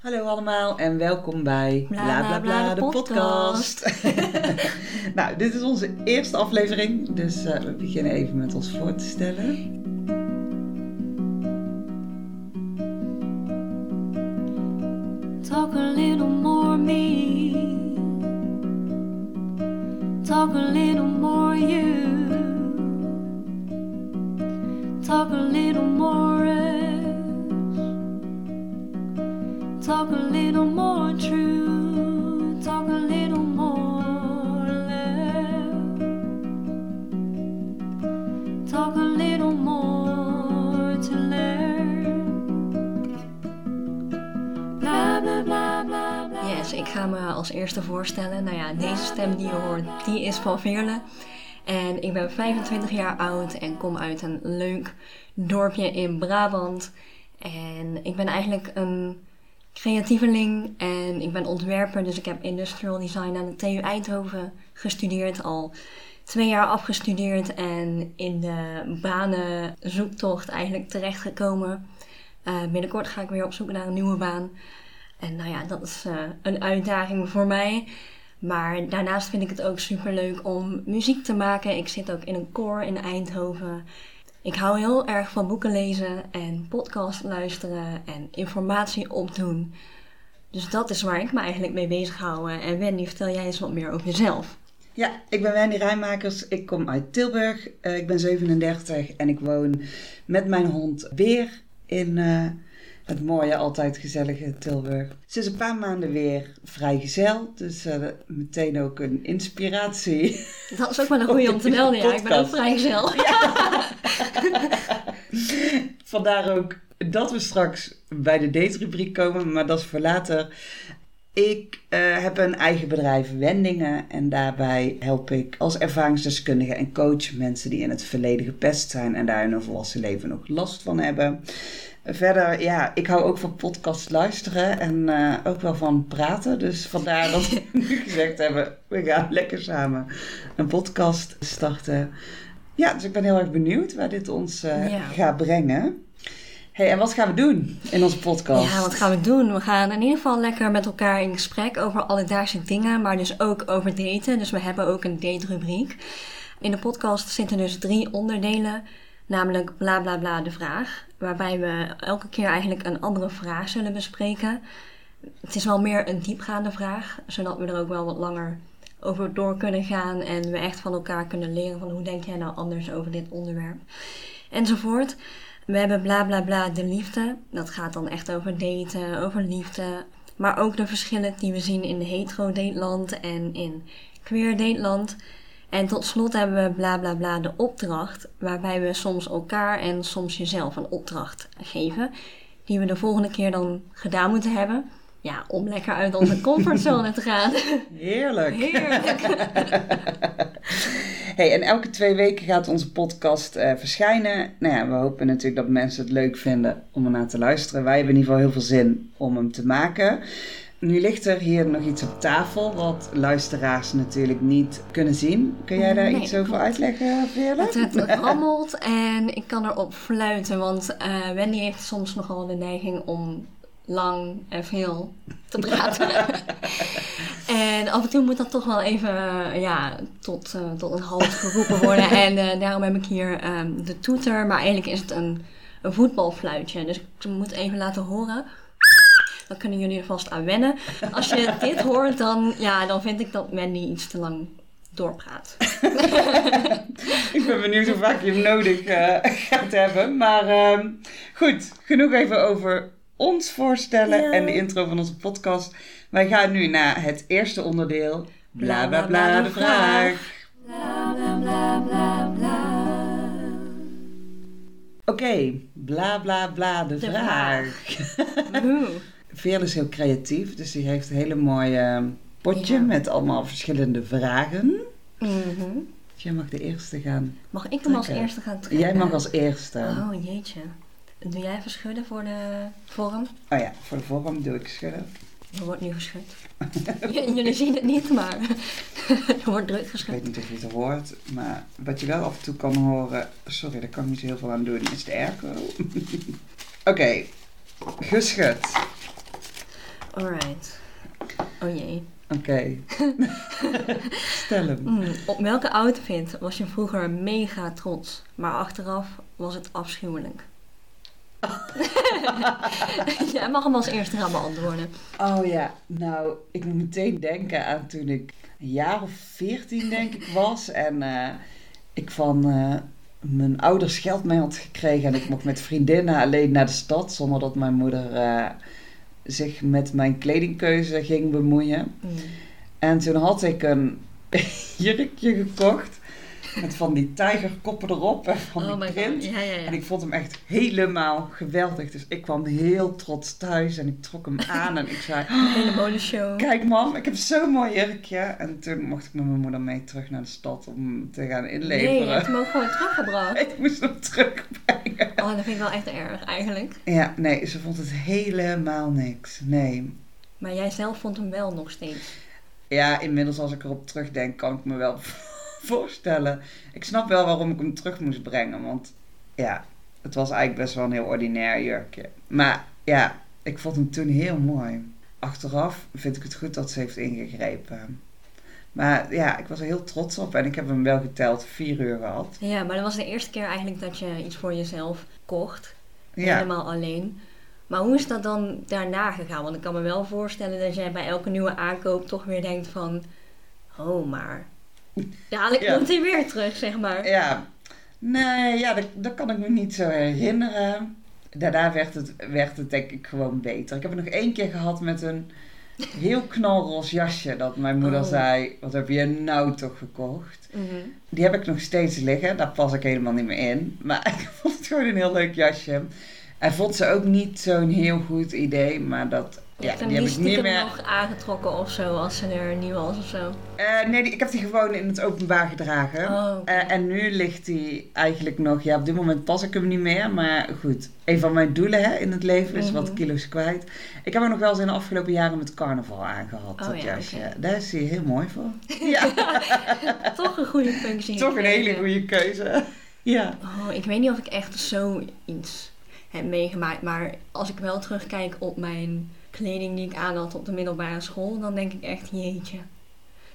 Hallo allemaal en welkom bij Bla, bla, bla, de podcast. nou, dit is onze eerste aflevering, dus eh, we beginnen even met ons voor te stellen. Voorstellen. Nou ja, deze stem die je hoort, die is van Veerle. En ik ben 25 jaar oud en kom uit een leuk dorpje in Brabant. En ik ben eigenlijk een creatieveling en ik ben ontwerper. Dus ik heb industrial design aan de TU Eindhoven gestudeerd. Al twee jaar afgestudeerd en in de banenzoektocht eigenlijk terechtgekomen. Eh, binnenkort ga ik weer op zoek naar een nieuwe baan. En nou ja, dat is eh, een uitdaging voor mij. Maar daarnaast vind ik het ook super leuk om muziek te maken. Ik zit ook in een koor in Eindhoven. Ik hou heel erg van boeken lezen en podcast luisteren en informatie opdoen. Dus dat is waar ik me eigenlijk mee bezig hou. En Wendy, vertel jij eens wat meer over jezelf. Ja, ik ben Wendy Rijmakers, ik kom uit Tilburg, Eh, ik ben 37 en ik woon met mijn hond Beer in eh, het mooie, altijd gezellige Tilburg. Sinds een paar maanden weer vrijgezel, dus meteen ook een inspiratie. Dat is ook wel een goede om te melden, ja. Ik ben ook vrijgezel. Vandaar ook dat we straks bij de daterubriek komen, maar dat is voor later. Ik eh, heb een eigen bedrijf, Wendingen, en daarbij help ik als ervaringsdeskundige en coach mensen die in het verleden gepest zijn en daar in hun volwassen leven nog last van hebben. Verder, ja, ik hou ook van podcast luisteren en eh, ook wel van praten. Dus vandaar dat we nu gezegd hebben, we gaan lekker samen een podcast starten. Ja, dus ik ben heel erg benieuwd waar dit ons eh, Ja. gaat brengen. hey, en wat gaan we doen in onze podcast? Ja, wat gaan we doen? We gaan in ieder geval lekker met elkaar in gesprek over alledaagse dingen, maar dus ook over daten. Dus we hebben ook een date-rubriek. In de podcast zitten dus drie onderdelen, namelijk bla bla bla de vraag, waarbij we elke keer eigenlijk een andere vraag zullen bespreken. Het is wel meer een diepgaande vraag, zodat we er ook wel wat langer over door kunnen gaan en we echt van elkaar kunnen leren van hoe denk jij nou anders over dit onderwerp enzovoort. We hebben bla bla bla de liefde. Dat gaat dan echt over daten, over liefde. Maar ook de verschillen die we zien in hetero dateland en in queer dateland. En tot slot hebben we bla bla bla de opdracht. Waarbij we soms elkaar en soms jezelf een opdracht geven. Die we de volgende keer dan gedaan moeten hebben. Ja, om lekker uit onze comfortzone te gaan. Heerlijk. Heerlijk. Hey, en elke twee weken gaat onze podcast eh, verschijnen. Nou ja, we hopen natuurlijk dat mensen het leuk vinden om ernaar te luisteren. Wij hebben in ieder geval heel veel zin om hem te maken. Nu ligt er hier nog iets op tafel wat luisteraars natuurlijk niet kunnen zien. Kun jij daar Nee, iets over klopt. uitleggen, Veerle? Het, het rammelt en ik kan erop fluiten, want eh, Wendy heeft soms nogal de neiging om lang en veel te praten. en af en toe moet dat toch wel even eh, ja, tot, eh, tot een halt geroepen worden. en daarom heb ik hier ehm, de toeter, maar eigenlijk is het een, een voetbalfluitje. Dus ik moet even laten horen. Dan kunnen jullie er vast aan wennen. Als je dit hoort, dan, ja, dan vind ik dat Wendy iets te lang doorpraat. Ik ben benieuwd hoe vaak je hem nodig eh, gaat hebben. Maar ehm, goed, genoeg even over ons voorstellen Ja. en de intro van onze podcast. Wij gaan nu naar het eerste onderdeel. Bla bla bla, de vraag. Bla bla bla bla bla. Oké, bla bla bla, de, De vraag. Oeh. Veerle is heel creatief, dus die heeft een hele mooie potje Ja. met allemaal verschillende vragen. Mhm. Jij mag de eerste gaan. Mag ik hem als eerste gaan trekken? Jij mag als eerste. Oh jeetje. Doe jij even schudden voor de vorm? Oh ja, voor de vorm doe ik schudden. Er wordt nu geschud. Jullie zien het niet, maar er wordt druk Ik geschud. weet niet of je het hoort, maar wat je wel af en toe kan horen, sorry, daar kan ik niet zo heel veel aan doen, is de airco. Oké, geschud. Alright. Oh jee. Oké. Stel hem. Mm, op welke outfit was je vroeger mega trots, maar achteraf was het afschuwelijk? Jij mag hem als eerste gaan beantwoorden. Oh ja, nou, ik moet meteen denken aan toen ik een jaar of veertien denk ik was. En eh, ik van eh, mijn ouders geld mee had gekregen. En ik mocht met vriendinnen alleen naar de stad. Zonder dat mijn moeder eh, zich met mijn kledingkeuze ging bemoeien. Mm. En toen had ik een jurkje gekocht. Met van die tijgerkoppen erop en van Oh die print. god. Ja, ja, ja. En ik vond hem echt helemaal geweldig. Dus ik kwam heel trots thuis en ik trok hem aan en ik zei... Een hele modeshow. Kijk mam, ik heb zo'n mooi jurkje. En toen mocht ik met mijn moeder mee terug naar de stad om hem te gaan Nee, je inleveren. hebt hem ook gewoon teruggebracht. ik moest hem terugbrengen. Oh, dat vind ik wel echt erg eigenlijk. Ja, nee, ze vond het helemaal niks. Nee. Maar jij zelf vond hem wel nog steeds. Ja, inmiddels als ik erop terugdenk, kan ik me wel voorstellen. Ik snap wel waarom ik hem terug moest brengen. Want ja, het was eigenlijk best wel een heel ordinair jurkje. Maar ja, ik vond hem toen heel mooi. Achteraf vind ik het goed dat ze heeft ingegrepen. Maar ja, ik was er heel trots op en ik heb hem wel geteld vier uur gehad. Ja, maar dat was de eerste keer eigenlijk dat je iets voor jezelf kocht. Ja, Helemaal alleen. Maar hoe is dat dan daarna gegaan? Want ik kan me wel voorstellen dat jij bij elke nieuwe aankoop toch weer denkt van... Oh, maar... Dadelijk Ja. komt hij weer terug, zeg maar. ja. Nee, ja, dat, dat kan ik me niet zo herinneren. Daarna werd het, werd het denk ik gewoon beter. Ik heb het nog één keer gehad met een heel knalroze jasje. Dat mijn moeder Oh. zei, wat heb je nou toch gekocht? Mhm. Die heb ik nog steeds liggen. Daar pas ik helemaal niet meer in. Maar ik vond het gewoon een heel leuk jasje. En vond ze ook niet zo'n heel goed idee. Maar dat, ja, die heb niet ik niet meer... nog aangetrokken of zo, als ze er niet was of zo. Eh, nee, die- ik heb die gewoon in het openbaar gedragen. Oh. Eh, en nu ligt hij eigenlijk nog, ja, op dit moment pas ik hem niet meer. Maar goed, een van mijn doelen hè, in het leven is wat Mhm. kilo's kwijt. Ik heb hem nog wel eens in de afgelopen jaren met carnaval aangehad, Oh, dat ja, jasje. Daar is hij heel mooi voor. ja, Toch een goede functie. toch een hele goede keuze. Ja. Oh, ik weet niet of ik echt zoiets heb meegemaakt. Maar als ik wel terugkijk op mijn kleding die ik aan had op de middelbare school, dan denk ik echt, jeetje.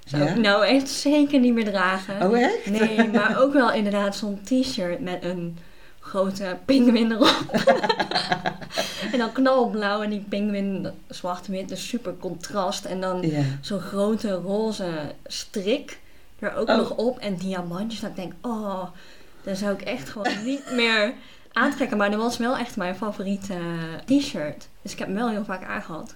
Zou Ja? ik nou echt zeker niet meer dragen. Oh, echt? Nee, maar ook wel inderdaad zo'n t-shirt met een grote pinguïn erop. en dan knalblauw en die pinguïn zwart-wit, dus super contrast. En dan Ja. zo'n grote roze strik er ook Oh. nog op en diamantjes. Dat ik denk, oh, dan zou ik echt gewoon niet meer aantrekken. Maar dat was wel echt mijn favoriete eh, t-shirt. Dus ik heb hem wel heel vaak aangehad.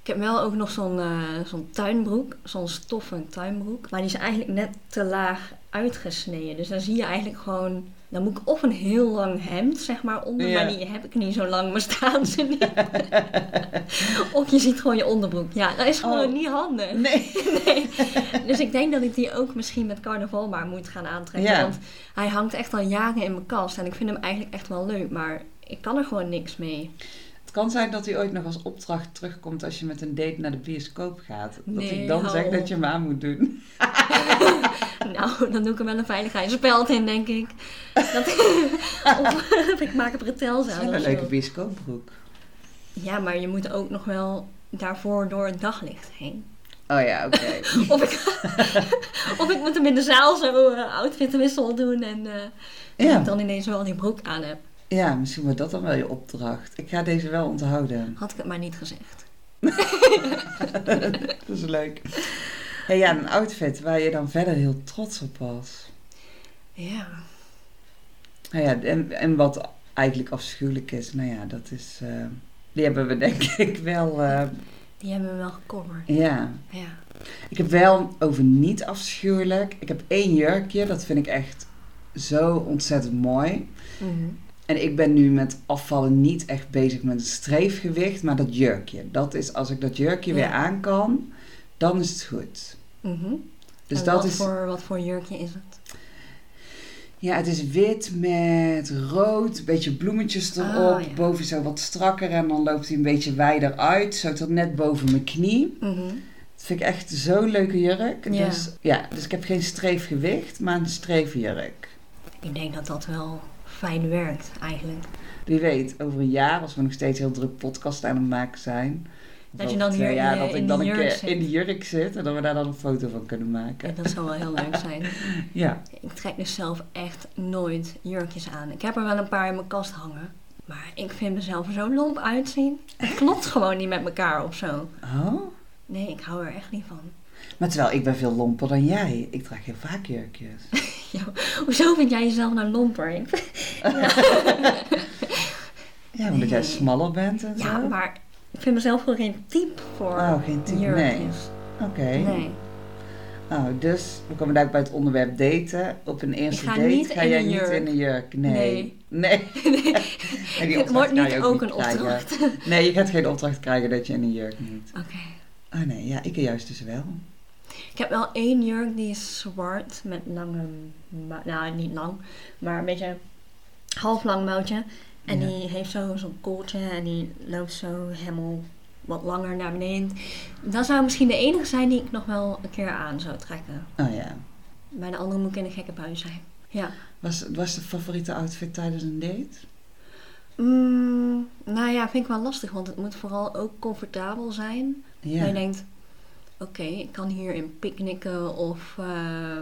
Ik heb wel ook nog zo'n eh, zo'n tuinbroek, zo'n stoffen tuinbroek. Maar die is eigenlijk net te laag uitgesneden. Dus dan zie je eigenlijk gewoon... Dan moet ik of een heel lang hemd, zeg maar, onder. Ja. Maar die heb ik niet zo lang, maar staan ze niet. of je ziet gewoon je onderbroek. Ja, dat is gewoon Oh. niet handig. Nee. Nee. Dus ik denk dat ik die ook misschien met carnaval maar moet gaan aantrekken. Ja. Want hij hangt echt al jaren in mijn kast. En ik vind hem eigenlijk echt wel leuk. Maar ik kan er gewoon niks mee. Het kan zijn dat hij ooit nog als opdracht terugkomt als je met een date naar de bioscoop gaat. Dat Nee, hij dan zegt dat je hem aan moet doen. Nou, dan doe ik er wel een veiligheidsspeld in, denk ik. Dat, of ik maak er bretels Dat is wel een leuke bioscoopbroek. Ja, maar je moet ook nog wel daarvoor door het daglicht heen. Oh ja, oké. Of ik, of ik moet hem in de zaal zo uh, outfitwissel doen. En eh, dat ik dan ineens wel die broek aan heb. Ja, misschien wordt dat dan wel je opdracht. Ik ga deze wel onthouden. Had ik het maar niet gezegd. dat is leuk. Hey, ja, een outfit waar je dan verder heel trots op was. Ja. Nou ja, en, en wat eigenlijk afschuwelijk is, nou ja, dat is... eh, die hebben we denk ik wel... eh, Die hebben we wel gecoverd. ja. Ja. Ik heb wel over niet afschuwelijk. Ik heb één jurkje, dat vind ik echt zo ontzettend mooi. Mhm. En ik ben nu met afvallen niet echt bezig met een streefgewicht, maar dat jurkje. Dat is als ik dat jurkje Ja. weer aan kan, dan is het goed. Mhm. Dus En dat wat is. Voor, wat voor jurkje is het? Ja, het is wit met rood, een beetje bloemetjes erop. Ah, ja. Boven zo wat strakker en dan loopt hij een beetje wijder uit, zo tot net boven mijn knie. Mhm. Dat vind ik echt zo'n leuke jurk. Ja. Dus, ja, dus ik heb geen streefgewicht, maar een streefjurk. Ik denk dat dat wel fijn werkt, eigenlijk. Wie weet, over een jaar, als we nog steeds heel druk podcast aan het maken zijn, Dat je dan hier ja, in, dat in ik dan een jurk keer zit. in die jurk zit en dat we daar dan een foto van kunnen maken. En dat zou wel heel leuk zijn. Ja. Ik trek dus zelf echt nooit jurkjes aan. Ik heb er wel een paar in mijn kast hangen. Maar ik vind mezelf er zo lomp uitzien. Het klopt gewoon niet met elkaar of zo. Oh? Nee, ik hou er echt niet van. Maar terwijl ik ben veel lomper dan jij. Ik draag heel vaak jurkjes. Ja, hoezo vind jij jezelf nou lomper? Ja, omdat jij smaller bent en zo. Ja, maar ik vind mezelf gewoon geen type voor Oh, geen type, nee. Oké. Nee. Oh, dus we komen daar bij het onderwerp daten. Op een eerste date niet ga jij niet in een jurk. Nee. Nee. Nee. nee. En die Het wordt niet ook niet een krijgen. opdracht. Nee, je gaat geen opdracht krijgen dat je in een jurk moet. Oké. Oh nee, ja, ik juist dus wel. Ik heb wel één jurk die is zwart met lange, nou niet lang, maar een beetje half lang mouwtje. En Ja. die heeft zo zo'n kooltje en die loopt zo helemaal wat langer naar beneden. Dat zou misschien de enige zijn die ik nog wel een keer aan zou trekken. Oh ja. Bij de andere moet ik in een gekke bui zijn. Ja. Was, was de favoriete outfit tijdens een date? Mm, nou ja, vind ik wel lastig, want het moet vooral ook comfortabel zijn. Dat Ja. je denkt, oké, ik kan hierin picknicken of eh,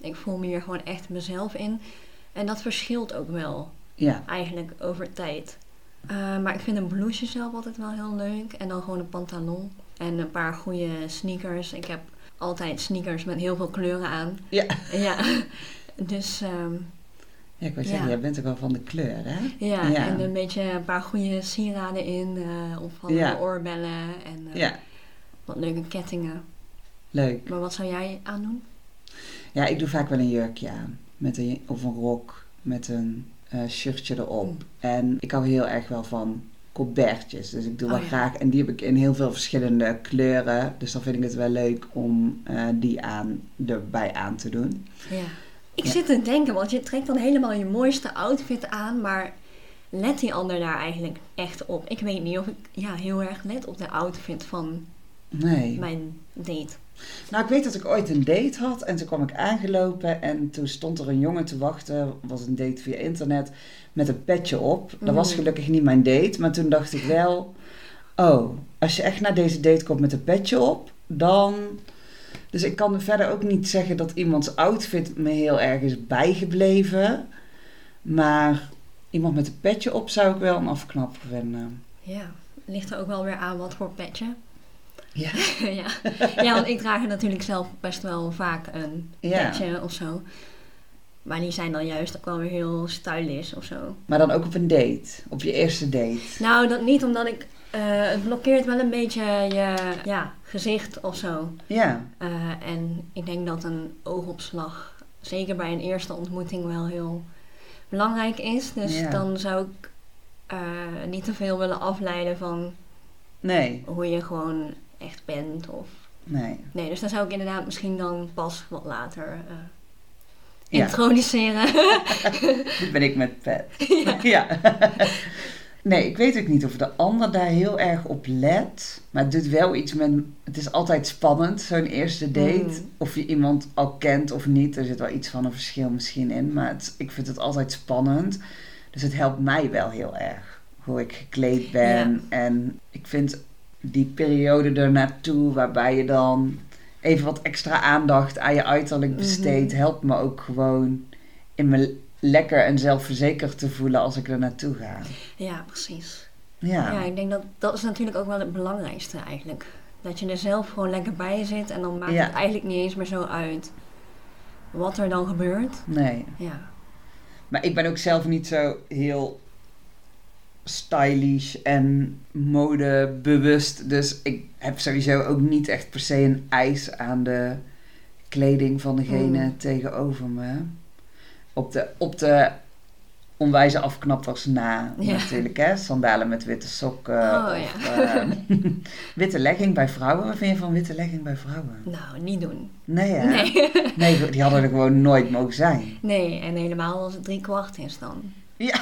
ik voel me hier gewoon echt mezelf in. En dat verschilt ook wel Ja. eigenlijk over tijd. Eh, maar ik vind een blouseje zelf altijd wel heel leuk. En dan gewoon een pantalon en een paar goede sneakers. Ik heb altijd sneakers met heel veel kleuren aan. Ja. Ja, dus Ja, ik wil Ja. zeggen, jij bent ook wel van de kleur, hè? ja, Ja. en een beetje een paar goede sieraden in. eh of van Ja. oorbellen en Ja. Wat leuke kettingen. Leuk. Maar wat zou jij aandoen? Ja, ik doe vaak wel een jurkje aan. Met een, of een rok met een eh, shirtje erop. Mm. En ik hou heel erg wel van colbertjes. Dus ik doe Oh, wel ja. graag. En die heb ik in heel veel verschillende kleuren. Dus dan vind ik het wel leuk om eh, die aan, erbij aan te doen. Ja. Ik Ja. zit te denken, want je trekt dan helemaal je mooiste outfit aan, maar let die ander daar eigenlijk echt op? Ik weet niet of ik ja, heel erg let op de outfit van Nee. mijn date. Nou, ik weet dat ik ooit een date had en toen kwam ik aangelopen en toen stond er een jongen te wachten, was een date via internet, met een petje op. Dat was Mm. gelukkig niet mijn date, maar toen dacht ik wel, oh, als je echt naar deze date komt met een petje op, dan... Dus ik kan verder ook niet zeggen dat iemands outfit me heel erg is bijgebleven, maar iemand met een petje op zou ik wel een afknapper vinden. Ja, ligt er ook wel weer aan wat voor petje. Ja. ja. ja, want ik draag er natuurlijk zelf best wel vaak een Ja. petje of zo. Maar die zijn dan juist ook wel weer heel stylish of zo. Maar dan ook op een date, op je eerste date. Nou, dat niet omdat ik... eh, het blokkeert wel een beetje je ja, gezicht of zo. Ja, Eh, en ik denk dat een oogopslag, zeker bij een eerste ontmoeting, wel heel belangrijk is. Dus Ja. dan zou ik eh, niet te veel willen afleiden van nee, hoe je gewoon echt bent. Of... nee. Nee, dus dan zou ik inderdaad misschien dan pas wat later Ja. introduceren. Ben ik met pet. Ja. Nee, ik weet ook niet of de ander daar heel erg op let. Maar het doet wel iets met... Het is altijd spannend, zo'n eerste date. Mm. Of je iemand al kent of niet. Er zit wel iets van een verschil misschien in. Maar het, ik vind het altijd spannend. Dus het helpt mij wel heel erg. Hoe ik gekleed ben. En ik vind die periode ernaartoe waarbij je dan even wat extra aandacht aan je uiterlijk besteedt, Mhm. helpt me ook gewoon in me lekker en zelfverzekerd te voelen als ik er naartoe ga. ja, precies. Ja, Ja. ik denk dat dat is natuurlijk ook wel het belangrijkste eigenlijk. Dat je er zelf gewoon lekker bij zit en dan maakt Ja. het eigenlijk niet eens meer zo uit wat er dan gebeurt. nee. Ja. Maar ik ben ook zelf niet zo heel stylish en modebewust. Dus ik heb sowieso ook niet echt per se een eis aan de kleding van degene Mm. tegenover me. Op de, op de onwijze afknappers na Ja. natuurlijk. Hè? Sandalen met witte sokken. Oh, of, eh, witte legging bij vrouwen. Wat vind je van witte legging bij vrouwen? Nou, niet doen. Nee hè? Nee. Nee, die hadden er gewoon nooit mogen zijn. nee, en helemaal als het drie kwart is dan. Ja,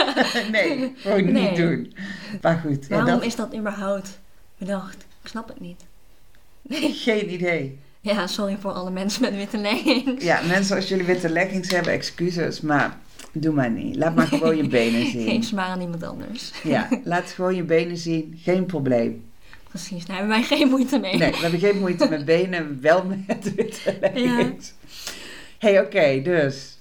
nee, gewoon niet Nee. doen. Maar goed, ja, Waarom dat, is dat überhaupt bedacht? Ik snap het niet. geen idee. Ja, sorry voor alle mensen met witte leggings. Ja, mensen, als jullie witte leggings hebben, excuses, maar doe maar niet. Laat maar gewoon je benen zien. Geen smaak aan iemand anders. Ja, laat gewoon je benen zien, geen probleem. precies. Daar hebben wij geen moeite mee. Nee, we hebben geen moeite met benen, wel met witte leggings. hey, oké, dus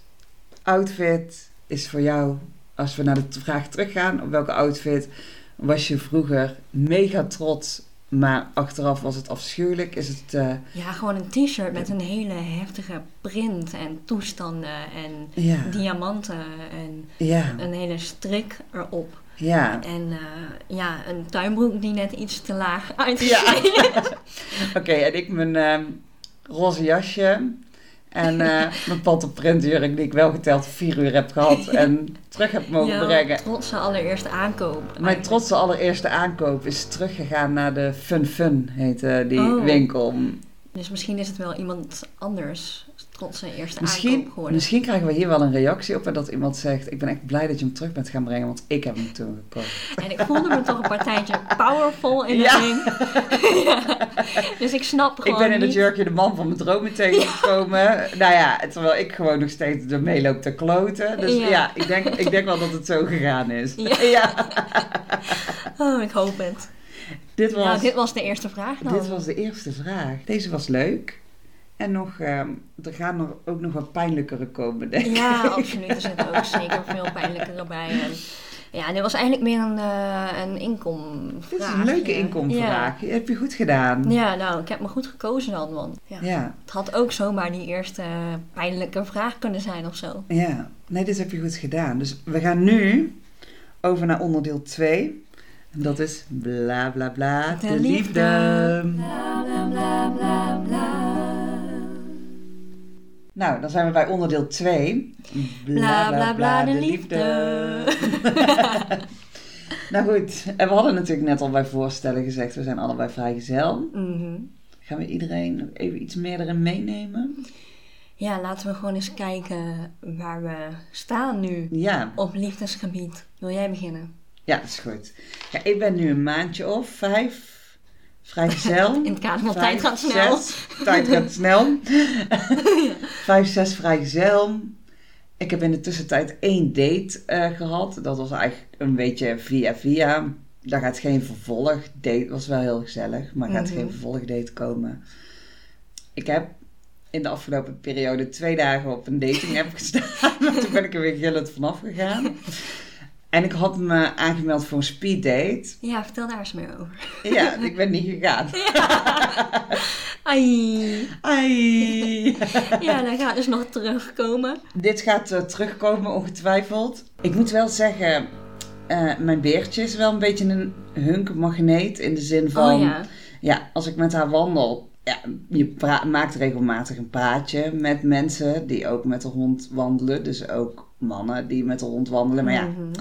outfit is voor jou, als we naar de vraag teruggaan, op welke outfit was je vroeger mega trots, maar achteraf was het afschuwelijk? Is het... eh, Ja, gewoon een t-shirt met een hele heftige print en toestanden en ja, diamanten en ja, een hele strik erop. ja. En eh, ja, een tuinbroek die net iets te laag Ja. uitgesneden Oké, en ik mijn ehm, roze jasje en eh, mijn panterprintjurk die ik wel geteld vier uur heb gehad en terug heb mogen brengen. trotse allereerste aankoop. Mijn trotse allereerste aankoop is teruggegaan naar de Fun Fun, heette die Oh. winkel. Dus misschien is het wel iemand anders eerste Misschien, aankoop geworden. misschien krijgen we hier wel een reactie op en dat iemand zegt, ik ben echt blij dat je hem terug bent gaan brengen, want ik heb hem toen gekocht. En ik voelde me toch een partijtje powerful in de ring. Ja. Dus ik snap Ik gewoon ben in het jurkje de man van mijn dromen tegengekomen. nou ja, terwijl ik gewoon nog steeds er meeloop te kloten. Dus ja, Ja. ik, denk, ik denk wel dat het zo gegaan is. Ja. ja. Oh, ik hoop het. Dit was, Nou, dit was de eerste vraag dan. dit was de eerste vraag. Deze was leuk. En nog, ehm, er gaan nog, ook nog wat pijnlijkere komen, denk ik. Ja, absoluut. Er zitten ook zeker veel pijnlijkere bij. En ja, dit was eigenlijk meer een, eh een inkomvraag. Dit is een leuke inkomvraag. Heb je goed gedaan. Ja. ja, nou, ik heb me goed gekozen dan, want ja, Ja, het had ook zomaar die eerste pijnlijke vraag kunnen zijn of zo. ja. Nee, dit heb je goed gedaan. Dus we gaan nu over naar onderdeel 2. En dat is bla bla bla, de, De liefde. liefde. Bla, bla, bla, bla, bla. Nou, dan zijn we bij onderdeel 2. Bla, bla, bla, de nou goed, en we hadden natuurlijk net al bij voorstellen gezegd, we zijn allebei vrijgezel. Mhm. Gaan we iedereen nog even iets meer erin meenemen? Ja, laten we gewoon eens kijken waar we staan nu Ja, op liefdesgebied. Wil jij beginnen? ja, dat is goed. Ja, ik ben nu een maandje of vijf vrijgezel. In het kader van Vijf, tijd gaat snel. zes. Tijd gaat snel. Vijf, zes vrijgezel. Ik heb in de tussentijd één date eh, gehad. Dat was eigenlijk een beetje via via. Daar gaat geen vervolgdate. was wel heel gezellig, maar er gaat Mhm. geen vervolgdate komen. Ik heb in de afgelopen periode twee dagen op een dating app gestaan. Toen ben ik er weer gillend vanaf gegaan. En ik had me aangemeld voor een speeddate. Ja, vertel daar eens meer over. Ja, ik ben niet gegaan. Ai. Ai. Ja, dan gaat dus nog terugkomen. Dit gaat eh, terugkomen, ongetwijfeld. Ik moet wel zeggen, eh, mijn beertje is wel een beetje een hunkmagneet. In de zin van, Oh ja. ja, als ik met haar wandel, ja, je maakt regelmatig een praatje met mensen die ook met de hond wandelen. Dus ook mannen die met de hond wandelen. Maar ja, Mhm.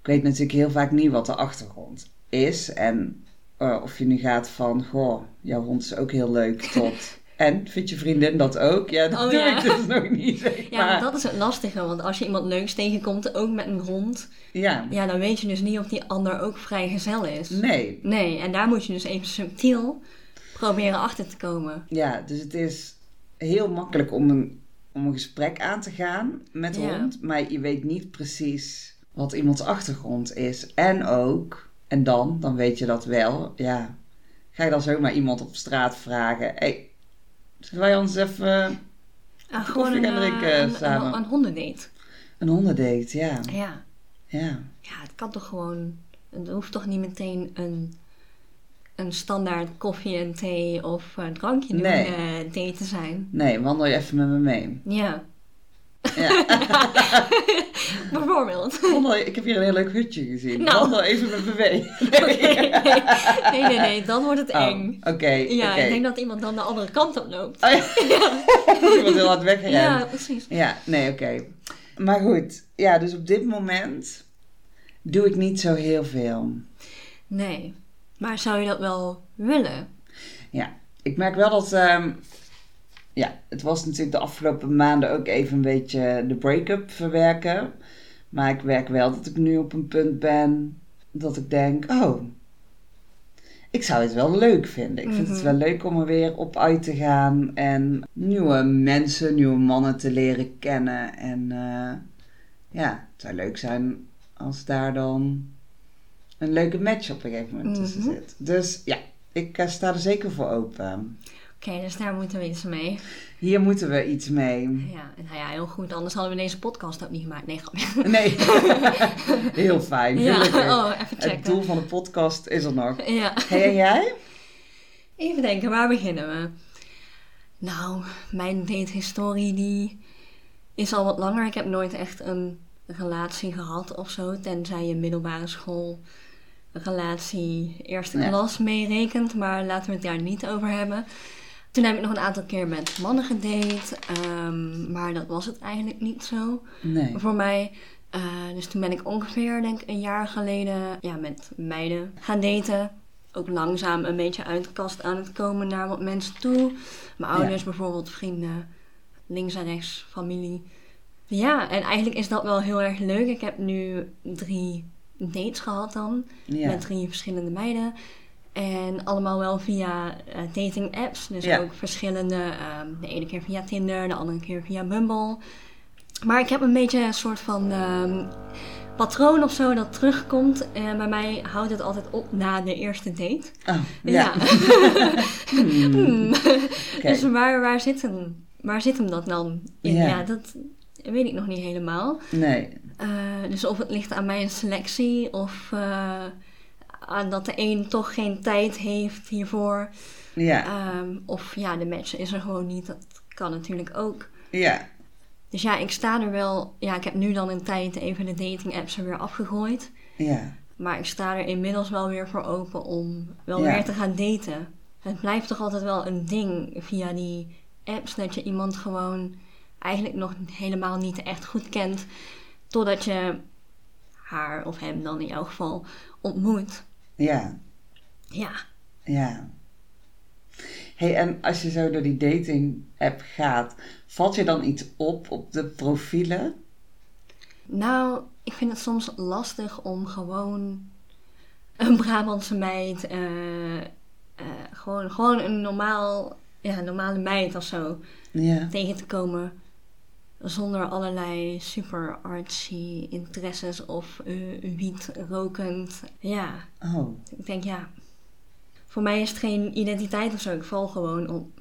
ik weet natuurlijk heel vaak niet wat de achtergrond is. En eh, of je nu gaat van, goh, jouw hond is ook heel leuk, tot... En, vindt je vriendin dat ook? Ja, dat Oh, doe ja. ik dus nog niet, zeg Ja, maar. maar dat is het lastige, want als je iemand leuks tegenkomt, ook met een hond, Ja, ja, dan weet je dus niet of die ander ook vrijgezel is. nee. Nee, en daar moet je dus even subtiel proberen achter te komen. Ja, dus het is heel makkelijk om een, om een gesprek aan te gaan met de Ja. hond. Maar je weet niet precies wat iemands achtergrond is. En ook, en dan, dan weet je dat wel, ja. Ga je dan zomaar iemand op straat vragen. Hé, hey, zullen wij ons even Ah, Koffie gaan eh, drinken een, samen. Een, een hondendate. een hondendate, ja. Ja. Ja, ja, het kan toch gewoon... Het hoeft toch niet meteen een, een standaard koffie en thee of eh, drankje doen Nee. te zijn. nee, wandel je even met me mee. Ja, Ja. bijvoorbeeld. Wandel, ik heb hier een heel leuk hutje gezien. Nou. Wandel even met me mee. nee, nee, nee, dan wordt het Oh, eng. Oké, Ja, ik denk dat iemand dan de andere kant op loopt. Oh, ja. Wordt heel hard. Ja, precies. Ja, nee, oké. Maar goed, ja, dus op dit moment doe ik niet zo heel veel. Nee. Maar zou je dat wel willen? Ja, ik merk wel dat, ehm, ja, het was natuurlijk de afgelopen maanden ook even een beetje de break-up verwerken. Maar ik werk wel dat ik nu op een punt ben dat ik denk, oh, ik zou het wel leuk vinden. Ik vind het Mhm. wel leuk om er weer op uit te gaan en nieuwe mensen, nieuwe mannen te leren kennen. En eh, ja, het zou leuk zijn als daar dan een leuke match op een gegeven moment tussen Mhm. zit. Dus ja, Ik uh, sta er zeker voor open. Oké, okay, dus daar moeten we iets mee. Hier moeten we iets mee. Ja, nou ja, heel goed. Anders hadden we deze podcast ook niet gemaakt. Nee, Nee. heel fijn. Ja. Oh, even checken. Het doel van de podcast is er nog. Ja. Hey, en jij? Even denken, waar beginnen we? Nou, mijn datehistorie die is al wat langer. Ik heb nooit echt een relatie gehad of zo. Tenzij je middelbare school relatie eerste klas meerekent. Maar laten we het daar niet over hebben. Toen heb ik nog een aantal keer met mannen gedate. Um, maar dat was het eigenlijk niet zo nee. voor mij. Uh, dus toen ben ik ongeveer, denk ik, een jaar geleden ja, met meiden gaan daten. Ook langzaam een beetje uit de kast aan het komen naar wat mensen toe. Mijn ouders bijvoorbeeld, vrienden, links en rechts, familie. Ja, en eigenlijk is dat wel heel erg leuk. Ik heb nu drie dates gehad dan. Ja. Met drie verschillende meiden. En allemaal wel via uh, dating apps. Dus Ja. ook verschillende. ehm, de ene keer via Tinder, de andere keer via Bumble. Maar ik heb een beetje een soort van ehm, patroon of zo dat terugkomt. En bij mij houdt het altijd op na de eerste date. Oh, ja. Hmm. Hmm. Dus waar, waar, zit hem, waar zit hem dat dan in? Ja, dat weet ik nog niet helemaal. Nee. Eh, dus of het ligt aan mijn selectie of eh, aan dat de een toch geen tijd heeft hiervoor. Ja. Ehm, of ja, de match is er gewoon niet. Dat kan natuurlijk ook. Ja. Dus ja, ik sta er wel. Ja, ik heb nu dan een tijd even de dating apps er weer afgegooid. Ja. Maar ik sta er inmiddels wel weer voor open om wel Ja. weer te gaan daten. Het blijft toch altijd wel een ding via die apps dat je iemand gewoon eigenlijk nog helemaal niet echt goed kent. Totdat je haar of hem dan in jouw geval ontmoet. Ja. Ja, Ja. hey, en als je zo door die dating app gaat, valt je dan iets op op de profielen? nou, ik vind het soms lastig om gewoon een Brabantse meid, eh, eh, gewoon, gewoon een normaal, ja, normale meid of zo, Ja. tegen te komen. Zonder allerlei super artsy interesses of eh wiet rokend. Ja, Oh. ik denk ja. Voor mij is het geen identiteit of zo. Ik val gewoon op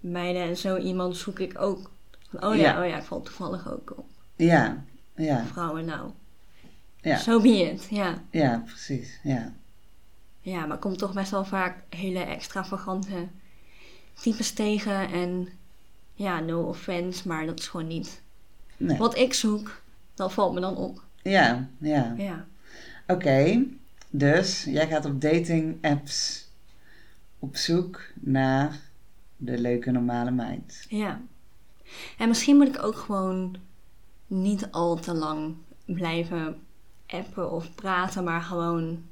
meiden en zo iemand zoek ik ook. Van, oh ja, Ja. oh ja, ik val toevallig ook op Ja. Ja. vrouwen nou. Ja. So be it, ja. Ja, precies. Ja. Ja, maar ik kom toch best wel vaak hele extravagante types tegen. En ja, no offense, maar dat is gewoon niet Nee. wat ik zoek. Dat valt me dan op. Ja. Ja. Ja. Oké. Dus jij gaat op dating apps op zoek naar de leuke normale meid. Ja. En misschien moet ik ook gewoon niet al te lang blijven appen of praten, maar gewoon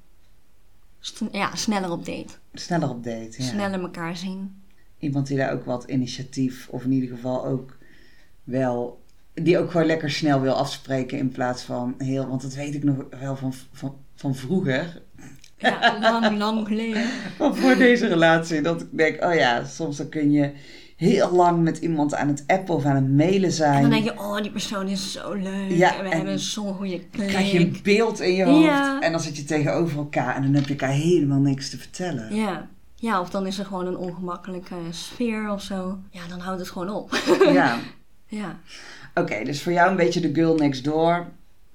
ja, sneller op date. Sneller op date. Ja. Sneller elkaar zien. Iemand die daar ook wat initiatief, of in ieder geval ook wel, die ook gewoon lekker snel wil afspreken in plaats van heel, want dat weet ik nog wel van, van, van vroeger, Ja, lang, lang geleden. van voor deze relatie, dat ik denk, oh ja, soms dan kun je heel lang met iemand aan het appen of aan het mailen En zijn. dan denk je, oh, die persoon is zo leuk. Ja, en we en hebben zo'n goede klik. krijg je een beeld in je hoofd Ja. en dan zit je tegenover elkaar en dan heb je elkaar helemaal niks te vertellen. Ja. Ja, of dan is er gewoon een ongemakkelijke sfeer of zo. Ja, dan houdt het gewoon op. Ja. ja. Oké, dus voor jou een beetje de girl next door.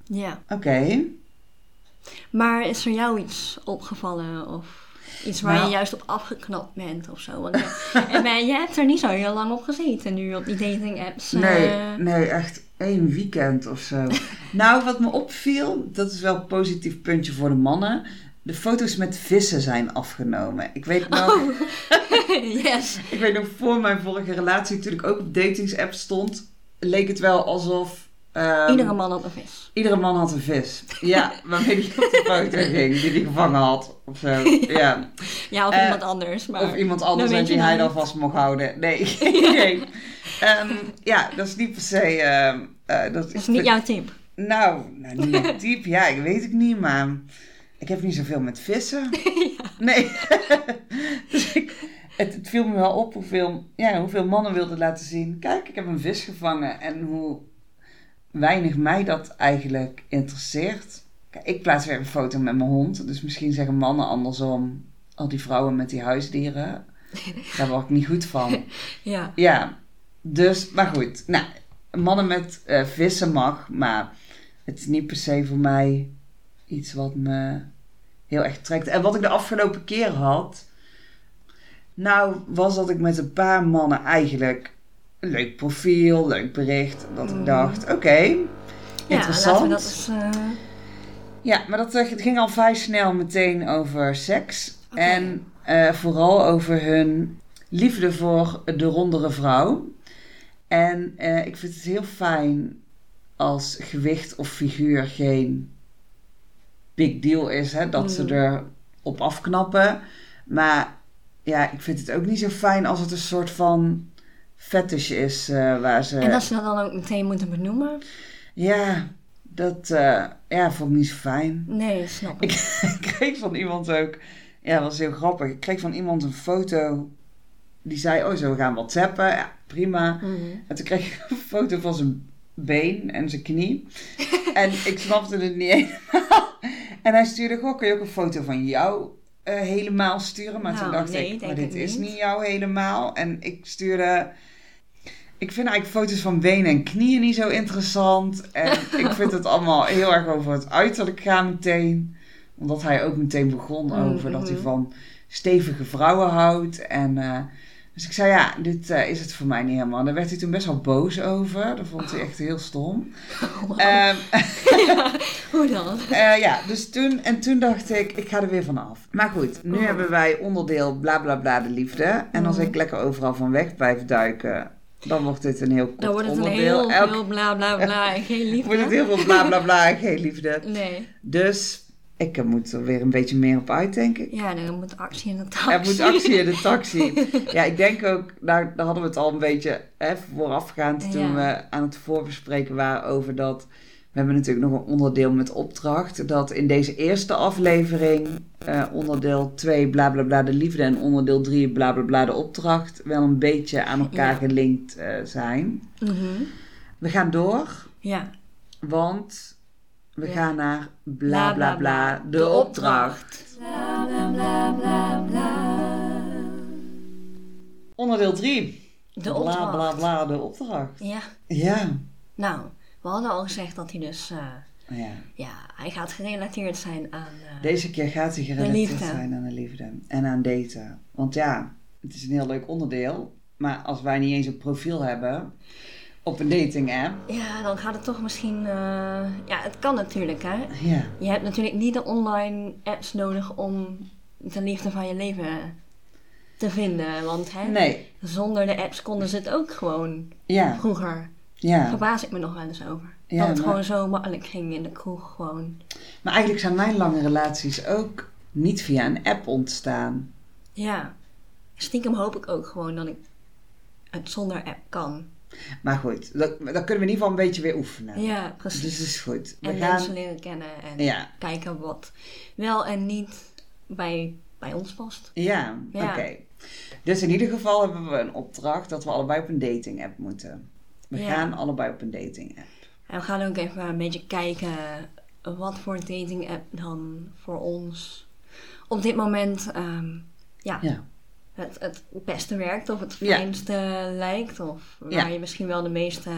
ja. Oké. Maar is er jou iets opgevallen of iets waar Nou. je juist op afgeknapt bent of zo? Want je, en ben- je hebt er niet zo heel lang op gezeten nu op die dating apps. Nee, eh. nee, echt één weekend of zo. nou, wat me opviel, dat is wel een positief puntje voor de mannen. De foto's met vissen zijn afgenomen. Ik weet nog, Oh, yes. ik weet nog voor mijn vorige relatie, toen ik ook op datingsapp stond, leek het wel alsof... ehm, Iedere man had een vis. iedere man had een vis. Ja, waarmee hij op de foto ging, die hij gevangen had of zo. Ja. Ja, of Eh, iemand anders. Maar Of iemand anders en weet die hij dan vast mocht houden. Nee, geen idee. Ehm, ja, dat is niet per se... ehm, eh, dat dat is niet jouw tip. Nou, nou niet mijn type. Ja, ik weet het niet, maar ik heb niet zoveel met vissen. Nee. dus ik, het, het viel me wel op hoeveel, ja, hoeveel mannen wilden laten zien. Kijk, ik heb een vis gevangen. En hoe weinig mij dat eigenlijk interesseert. Kijk, ik plaats weer een foto met mijn hond. Dus misschien zeggen mannen andersom. al die vrouwen met die huisdieren. Daar word ik niet goed van. Ja. Ja, dus, maar goed. Nou, mannen met eh, vissen mag, maar het is niet per se voor mij iets wat me heel erg trekt. En wat ik de afgelopen keer had, nou, was dat ik met een paar mannen eigenlijk een leuk profiel, leuk bericht. Dat ik Mhm. dacht, oké, Ja, interessant. we dat eens... eh, Ja, maar dat eh, het ging al vrij snel meteen over seks. En eh, vooral over hun liefde voor de rondere vrouw. En ik vind het heel fijn als gewicht of figuur geen big deal is. Hè, dat ze Mm. er op afknappen. Maar ja, ik vind het ook niet zo fijn als het een soort van fetish is eh, waar ze... En dat ze dat dan ook meteen moeten benoemen? Ja, dat eh, ja, vond ik niet zo fijn. Nee, snap ik. Ik kreeg van iemand ook, ja, dat was heel grappig. Ik kreeg van iemand een foto. Die zei: Oh, zo we gaan WhatsAppen. Ja, prima. Mhm. En toen kreeg ik een foto van zijn been en zijn knie. en ik snapte het niet helemaal. En hij stuurde: Goh, kun je ook een foto van jou eh, helemaal sturen? Maar toen Nou, dacht nee, ik: Maar dit is niet. jou helemaal. En ik stuurde. Ik vind eigenlijk foto's van benen en knieën niet zo interessant. En ik vind het allemaal heel erg over het uiterlijk gaan meteen. Omdat hij ook meteen begon over dat hij Mhm. van stevige vrouwen houdt. En, eh, dus ik zei, ja, dit eh, is het voor mij niet helemaal. Daar werd hij toen best wel boos over. Dat vond hij echt heel stom. Wow. Ehm, ja, hoe dan? eh, ja, dus toen, en toen dacht ik, ik ga er weer vanaf. Maar goed, nu Oh. hebben wij onderdeel bla bla bla de liefde. En als ik lekker overal van weg blijf duiken, dan wordt dit een heel kort Dan wordt het een onderdeel. heel, Elk heel bla bla bla en geen liefde. wordt het heel veel bla bla bla en geen liefde. Nee. Dus ik eh, moet er weer een beetje meer op uit, denk ik. Ja, er moet actie in de taxi. Er moet actie in de taxi. Ja, ik denk ook, nou, daar hadden we het al een beetje hè, voorafgaand toen Ja. we aan het voorbespreken waren over dat. We hebben natuurlijk nog een onderdeel met opdracht. Dat in deze eerste aflevering eh, onderdeel 2 bla bla bla de liefde en onderdeel 3 bla bla bla de opdracht wel een beetje aan elkaar Ja. gelinkt eh, zijn. Mhm. We gaan door, Ja. want we Ja. gaan naar bla bla bla de opdracht. Bla bla bla bla bla. Onderdeel 3. De Bla opdracht. bla bla de opdracht. Ja. Ja. Nou, we hadden al gezegd dat hij dus... eh, ja. ja, hij gaat gerelateerd zijn aan... eh, Deze keer gaat hij gerelateerd zijn aan de liefde en aan daten. Want ja, het is een heel leuk onderdeel. Maar als wij niet eens een profiel hebben op een dating app. Ja, dan gaat het toch misschien... eh, Ja, het kan natuurlijk, hè. Ja. Je hebt natuurlijk niet de online apps nodig om de liefde van je leven te vinden. Want hè, Nee. zonder de apps konden ze het ook gewoon Ja. vroeger. Daar Ja. verbaas ik me nog wel eens over. Ja, dat het maar- gewoon zo makkelijk ging in de kroeg gewoon. Maar eigenlijk zijn mijn lange relaties ook niet via een app ontstaan. Ja, stiekem hoop ik ook gewoon dat ik het zonder app kan. Maar goed, dat, dat kunnen we in ieder geval een beetje weer oefenen. Ja, precies. Dus dat is goed. We en gaan. mensen leren kennen en Ja. kijken wat wel en niet bij, bij ons past. Ja, Ja. oké. Dus in ieder geval hebben we een opdracht dat we allebei op een dating app moeten. We Ja. gaan allebei op een dating app. En we gaan ook even een beetje kijken wat voor dating app dan voor ons op dit moment ehm, ja, Ja. Het, het beste werkt of het Ja. fijnste lijkt. Of waar Ja. je misschien wel de meeste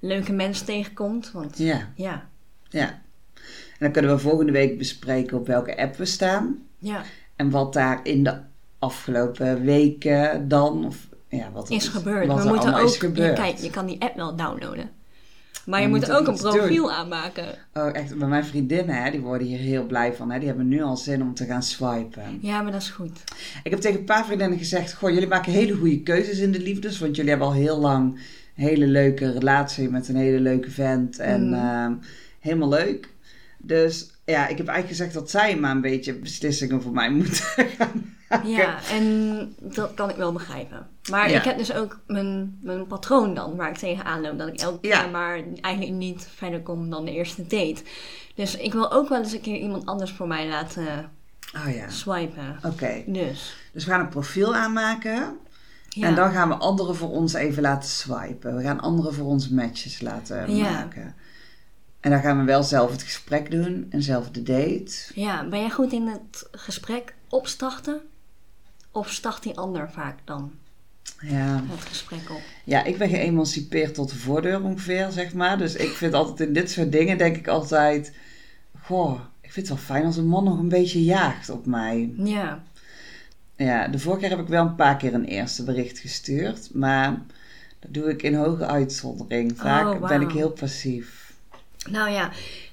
leuke mensen tegenkomt. Want Ja. ja, Ja. En dan kunnen we volgende week bespreken op welke app we staan. ja En wat daar in de afgelopen weken dan, of ja, wat er is gebeurd. Wat we moeten ook, is gebeurd. Je, kijk, je kan die app wel downloaden. Maar je moet, moet ook een profiel doen. aanmaken. Oh, echt, bij mijn vriendinnen, hè, die worden hier heel blij van. Hè. Die hebben nu al zin om te gaan swipen. Ja, maar dat is goed. Ik heb tegen een paar vriendinnen gezegd, goh, jullie maken hele goede keuzes in de liefdes. Want jullie hebben al heel lang een hele leuke relatie met een hele leuke vent. En Mm. ehm, helemaal leuk. Dus ja, ik heb eigenlijk gezegd dat zij maar een beetje beslissingen voor mij moeten gaan maken. Ja, en dat kan ik wel begrijpen. Maar Ja. ik heb dus ook mijn, mijn patroon dan, waar ik tegenaan loop. Dat ik elke Ja. keer maar eigenlijk niet verder kom dan de eerste date. Dus ik wil ook wel eens een keer iemand anders voor mij laten Oh ja, swipen. oké. Dus, Dus we gaan een profiel aanmaken. ja. En dan gaan we anderen voor ons even laten swipen. We gaan anderen voor ons matches laten Ja. maken. En dan gaan we wel zelf het gesprek doen en zelf de date. Ja, ben jij goed in het gesprek opstarten? Of start die ander vaak dan Ja. het gesprek op? ja, ik ben geëmancipeerd tot de voordeur ongeveer, zeg maar. Dus ik vind altijd in dit soort dingen, denk ik altijd... Goh, ik vind het wel fijn als een man nog een beetje jaagt op mij. Ja, Ja, de vorige keer heb ik wel een paar keer een eerste bericht gestuurd. Maar dat doe ik in hoge uitzondering. Vaak Oh, ben ik heel passief. Nou ja,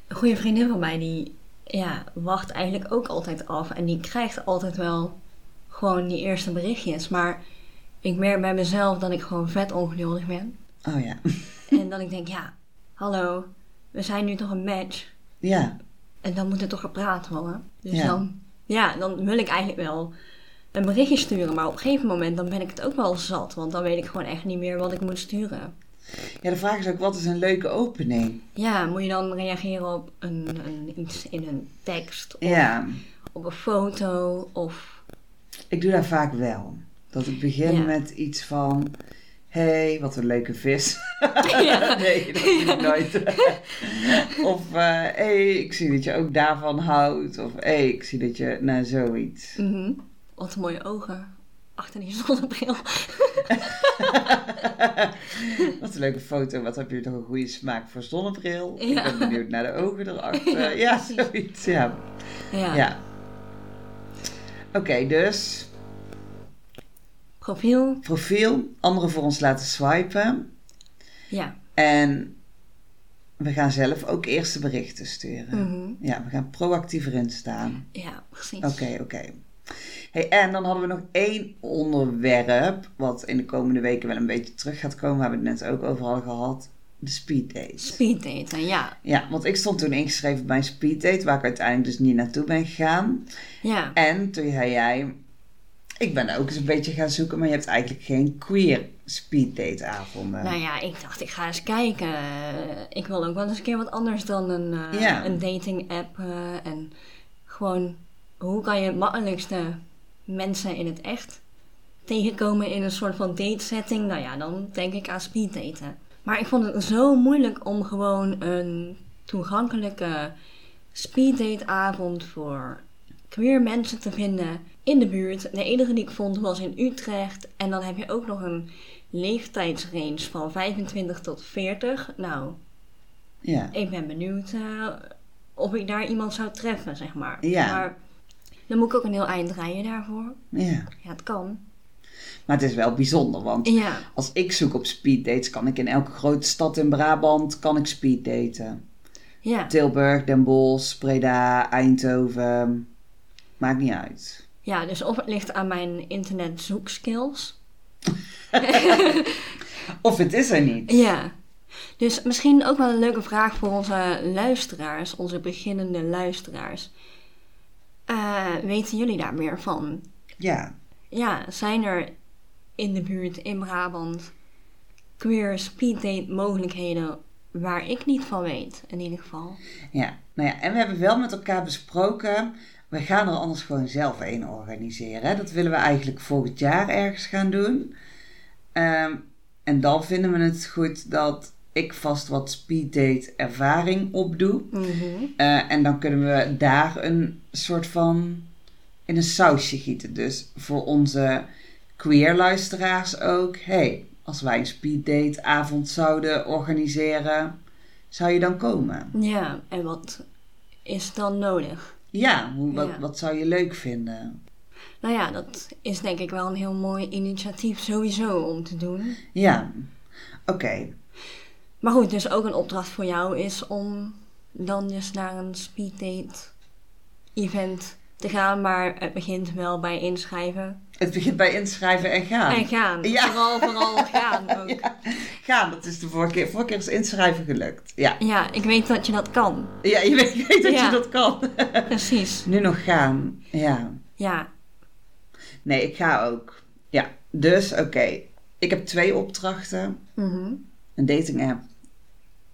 een goede vriendin van mij die ja, wacht eigenlijk ook altijd af. En die krijgt altijd wel gewoon die eerste berichtjes. Maar ik merk bij mezelf dat ik gewoon vet ongeduldig ben. Oh ja. En dat ik denk, ja, hallo, we zijn nu toch een match. Ja, En dan moet er toch gepraat worden. Dus Ja. dan, ja, dan wil ik eigenlijk wel een berichtje sturen. Maar op een gegeven moment dan ben ik het ook wel zat. Want dan weet ik gewoon echt niet meer wat ik moet sturen. Ja, de vraag is ook, wat is een leuke opening? Ja, moet je dan reageren op een, een, iets in een tekst? Of Ja, op een foto? Of... ik doe dat vaak wel. Dat ik begin Ja. met iets van... hey, wat een leuke vis. Ja. nee, dat doe ik nooit. of, hé, hey, ik zie dat je ook daarvan houdt. Of, hé, hey, ik zie dat je... Nou, zoiets. Mhm. Wat mooie ogen. Achter die zonnebril. Wat een leuke foto. Wat heb je toch een goede smaak voor zonnebril? Ik ben benieuwd naar de ogen erachter. Ja, Ja, zoiets. Ja. Ja. ja. Oké, dus Profiel. profiel. Anderen voor ons laten swipen. Ja. En we gaan zelf ook eerste berichten sturen. Mhm. Ja, we gaan proactief erin staan. Ja, precies. Oké, oké. Hey, en dan hadden we nog één onderwerp, wat in de komende weken wel een beetje terug gaat komen, waar we het net ook over hadden gehad. De speed date. Speed daten, ja. Ja, want ik stond toen ingeschreven bij een speed date, waar ik uiteindelijk dus niet naartoe ben gegaan. Ja. En toen zei jij, ik ben ook eens een beetje gaan zoeken, maar je hebt eigenlijk geen queer speed date avonden. Nou ja, ik dacht, ik ga eens kijken. Ik wil ook wel eens een keer wat anders dan een, Ja. een dating app. eh, en gewoon, hoe kan je het makkelijkste mensen in het echt tegenkomen in een soort van date setting? Nou ja, dan denk ik aan speed daten. Maar ik vond het zo moeilijk om gewoon een toegankelijke speed date avond voor queer mensen te vinden in de buurt. De enige die ik vond was in Utrecht. En dan heb je ook nog een leeftijdsrange van 25 tot 40. Nou, Ja, ik ben benieuwd eh, of ik daar iemand zou treffen, zeg maar. Ja. Maar dan moet ik ook een heel eind rijden daarvoor. ja. Ja, het kan. Maar het is wel bijzonder, want Ja, als ik zoek op speed dates, kan ik in elke grote stad in Brabant kan ik speed daten. ja. Tilburg, Den Bosch, Breda, Eindhoven. Maakt niet uit. Ja, dus of het ligt aan mijn internet zoekskills. Of het is er niet. Ja. Dus misschien ook wel een leuke vraag voor onze luisteraars, onze beginnende luisteraars. Eh, weten jullie daar meer van? Ja. Ja, zijn er in de buurt in Brabant queer speeddate mogelijkheden waar ik niet van weet, in ieder geval? ja. Nou ja, en we hebben wel met elkaar besproken, we gaan er anders gewoon zelf een organiseren. Dat willen we eigenlijk volgend jaar ergens gaan doen. Ehm, en dan vinden we het goed dat ik vast wat speeddate ervaring opdoe. Mhm. Eh, en dan kunnen we daar een soort van in een sausje gieten. Dus voor onze queer luisteraars ook. hey, als wij een speeddate avond zouden organiseren, zou je dan komen? Ja, en wat is dan nodig? Ja, hoe, wat, Ja. wat zou je leuk vinden? Nou ja, dat is denk ik wel een heel mooi initiatief sowieso om te doen. Ja, oké. Maar goed, dus ook een opdracht voor jou is om dan dus naar een speeddate event te gaan. Maar het begint wel bij inschrijven. Het begint bij inschrijven en gaan. En gaan. Ja. Vooral, vooral gaan ook. Ja. Ja, gaan, dat is de vorige keer. Vorige keer is inschrijven gelukt. Ja, ik weet dat je dat kan. ja je weet, je weet dat Ja. je dat kan. Precies. nu nog gaan, ja. Ja. Nee, ik ga ook. Ja, dus oké. Ik heb twee opdrachten. Mhm. Een dating app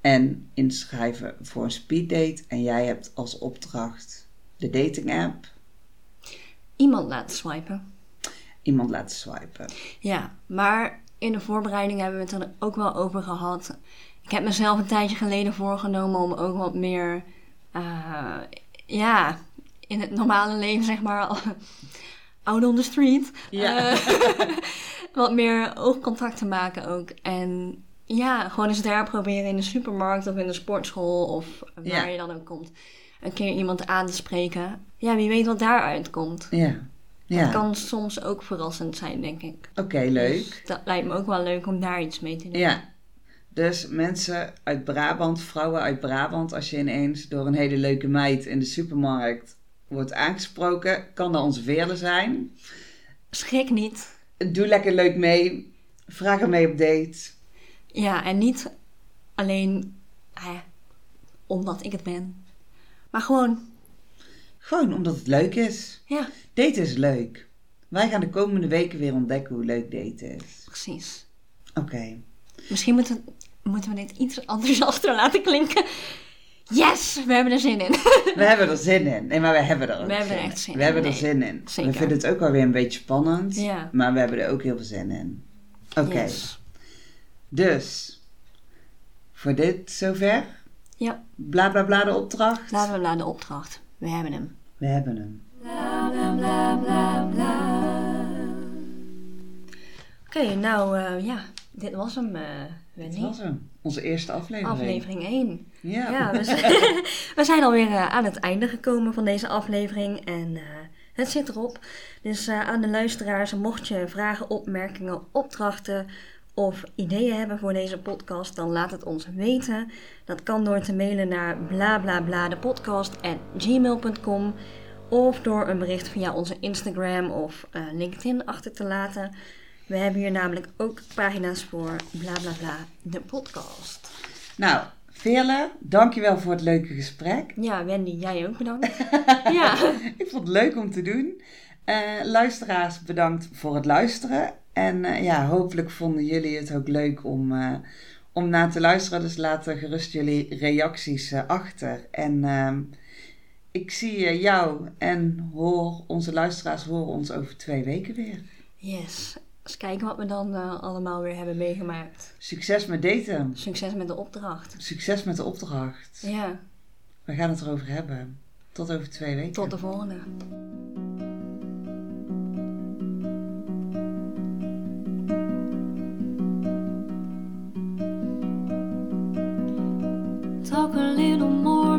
en inschrijven voor een speeddate. En jij hebt als opdracht de dating app. Iemand laten swipen. Iemand laten swipen. Ja, maar in de voorbereiding hebben we het er ook wel over gehad. Ik heb mezelf een tijdje geleden voorgenomen om ook wat meer, eh, ja, in het normale leven, zeg maar, out on the street. Ja. eh, wat meer oogcontact te maken ook. En ja, gewoon eens daar proberen in de supermarkt of in de sportschool of waar Ja. je dan ook komt. Een keer iemand aan te spreken. Ja, wie weet wat daaruit komt. Ja. Ja. Het kan soms ook verrassend zijn, denk ik. Oké, leuk. Dus dat lijkt me ook wel leuk om daar iets mee te doen. Ja. Dus mensen uit Brabant, vrouwen uit Brabant, als je ineens door een hele leuke meid in de supermarkt wordt aangesproken, kan dat onze veerle zijn. Schrik niet. Doe lekker leuk mee. Vraag hem mee op date. Ja, en niet alleen eh, omdat ik het ben. Maar gewoon, Gewoon omdat het leuk is. ja, Daten is leuk. Wij gaan de komende weken weer ontdekken hoe leuk daten is. precies. Oké. Misschien moeten, moeten we dit iets enthousiaster laten klinken. Yes, we hebben er zin in. We hebben er zin in. Nee, maar we hebben er ook We hebben er echt zin We in. hebben er zin in. zeker. We vinden het ook wel weer een beetje spannend. Ja. Maar we hebben er ook heel veel zin in. Oké. Yes. Dus, voor dit zover. Ja, Bla bla bla de opdracht. laten we naar de opdracht. We hebben hem. We hebben hem. Oké, nou eh, ja, dit was hem, eh Dit Wendy. was hem. Onze eerste aflevering. Aflevering 1. Ja. Ja, we zijn, we zijn alweer eh, aan het einde gekomen van deze aflevering en het zit erop. Dus aan de luisteraars, mocht je vragen, opmerkingen, opdrachten of ideeën hebben voor deze podcast, dan laat het ons weten. Dat kan door te mailen naar blablabladepodcast.gmail.com of door een bericht via onze Instagram of eh, LinkedIn achter te laten. We hebben hier namelijk ook pagina's voor blablabla de podcast. Nou, Veerle, dankjewel voor het leuke gesprek. Ja, Wendy, jij ook bedankt. ja, Ik vond het leuk om te doen. Eh, luisteraars, bedankt voor het luisteren. En eh, ja, hopelijk vonden jullie het ook leuk om, eh, om naar te luisteren. Dus laat er gerust jullie reacties eh, achter. En ehm, ik zie jou en hoor onze luisteraars horen ons over twee weken weer. yes. Eens kijken wat we dan allemaal weer hebben meegemaakt. Succes met daten. Succes met de opdracht. Succes met de opdracht. Ja, We gaan het erover hebben. Tot over twee weken. tot de volgende.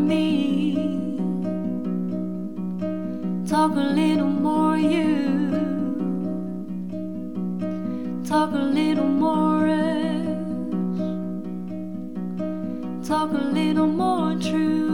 Me. Talk a little more you. Talk a little more us. Talk a little more true.